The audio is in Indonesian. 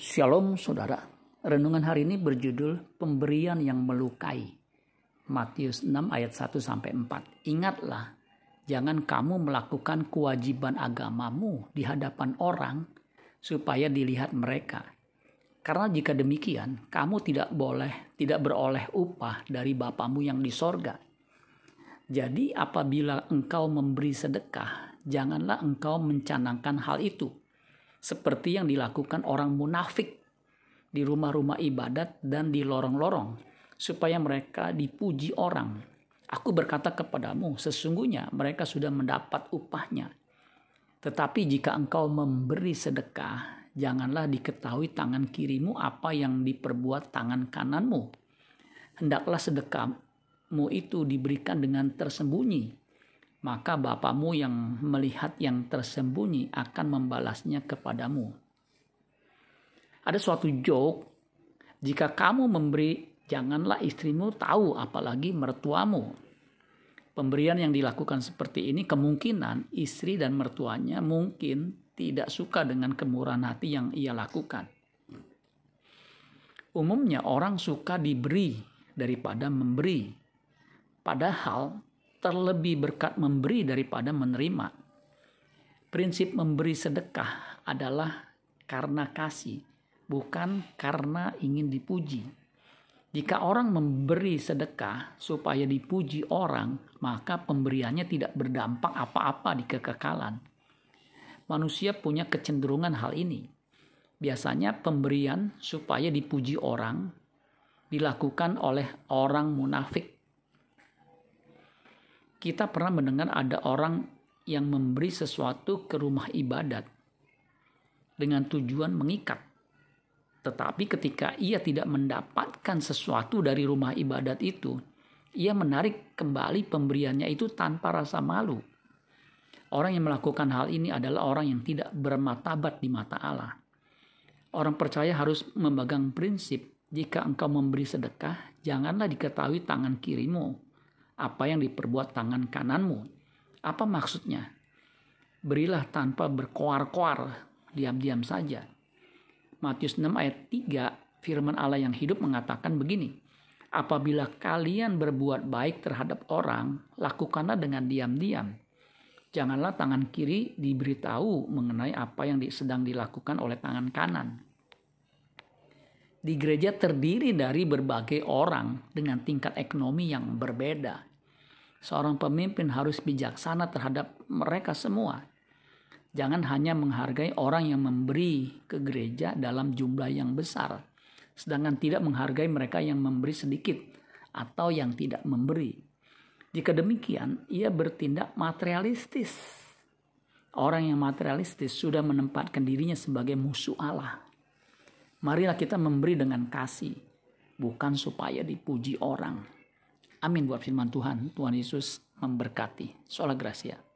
Shalom saudara. Renungan hari ini berjudul Pemberian yang Melukai. Matius 6 ayat 1 sampai 4. Ingatlah, jangan kamu melakukan kewajiban agamamu di hadapan orang supaya dilihat mereka. Karena jika demikian, kamu tidak boleh tidak beroleh upah dari Bapamu yang di sorga. Jadi apabila engkau memberi sedekah, janganlah engkau mencanangkan hal itu seperti yang dilakukan orang munafik di rumah-rumah ibadat dan di lorong-lorong, supaya mereka dipuji orang. Aku berkata kepadamu, sesungguhnya mereka sudah mendapat upahnya. Tetapi jika engkau memberi sedekah, janganlah diketahui tangan kirimu apa yang diperbuat tangan kananmu. Hendaklah sedekahmu itu diberikan dengan tersembunyi, maka Bapamu yang melihat yang tersembunyi akan membalasnya kepadamu. Ada suatu joke, jika kamu memberi, janganlah istrimu tahu, apalagi mertuamu. Pemberian yang dilakukan seperti ini kemungkinan istri dan mertuanya mungkin tidak suka dengan kemurahan hati yang ia lakukan. Umumnya orang suka diberi daripada memberi. Padahal terlebih berkat memberi daripada menerima. Prinsip memberi sedekah adalah karena kasih, bukan karena ingin dipuji. Jika orang memberi sedekah supaya dipuji orang, maka pemberiannya tidak berdampak apa-apa di kekekalan. Manusia punya kecenderungan hal ini. Biasanya pemberian supaya dipuji orang dilakukan oleh orang munafik kita pernah mendengar ada orang yang memberi sesuatu ke rumah ibadat dengan tujuan mengikat. Tetapi ketika ia tidak mendapatkan sesuatu dari rumah ibadat itu, ia menarik kembali pemberiannya itu tanpa rasa malu. Orang yang melakukan hal ini adalah orang yang tidak bermatabat di mata Allah. Orang percaya harus memegang prinsip, jika engkau memberi sedekah, janganlah diketahui tangan kirimu, apa yang diperbuat tangan kananmu. Apa maksudnya? Berilah tanpa berkoar-koar, diam-diam saja. Matius 6 ayat 3 firman Allah yang hidup mengatakan begini. Apabila kalian berbuat baik terhadap orang, lakukanlah dengan diam-diam. Janganlah tangan kiri diberitahu mengenai apa yang sedang dilakukan oleh tangan kanan. Di gereja terdiri dari berbagai orang dengan tingkat ekonomi yang berbeda. Seorang pemimpin harus bijaksana terhadap mereka semua. Jangan hanya menghargai orang yang memberi ke gereja dalam jumlah yang besar, sedangkan tidak menghargai mereka yang memberi sedikit atau yang tidak memberi. Jika demikian, ia bertindak materialistis. Orang yang materialistis sudah menempatkan dirinya sebagai musuh Allah. Marilah kita memberi dengan kasih, bukan supaya dipuji orang. Amin buat firman Tuhan. Tuhan Yesus memberkati. Sola Gracia.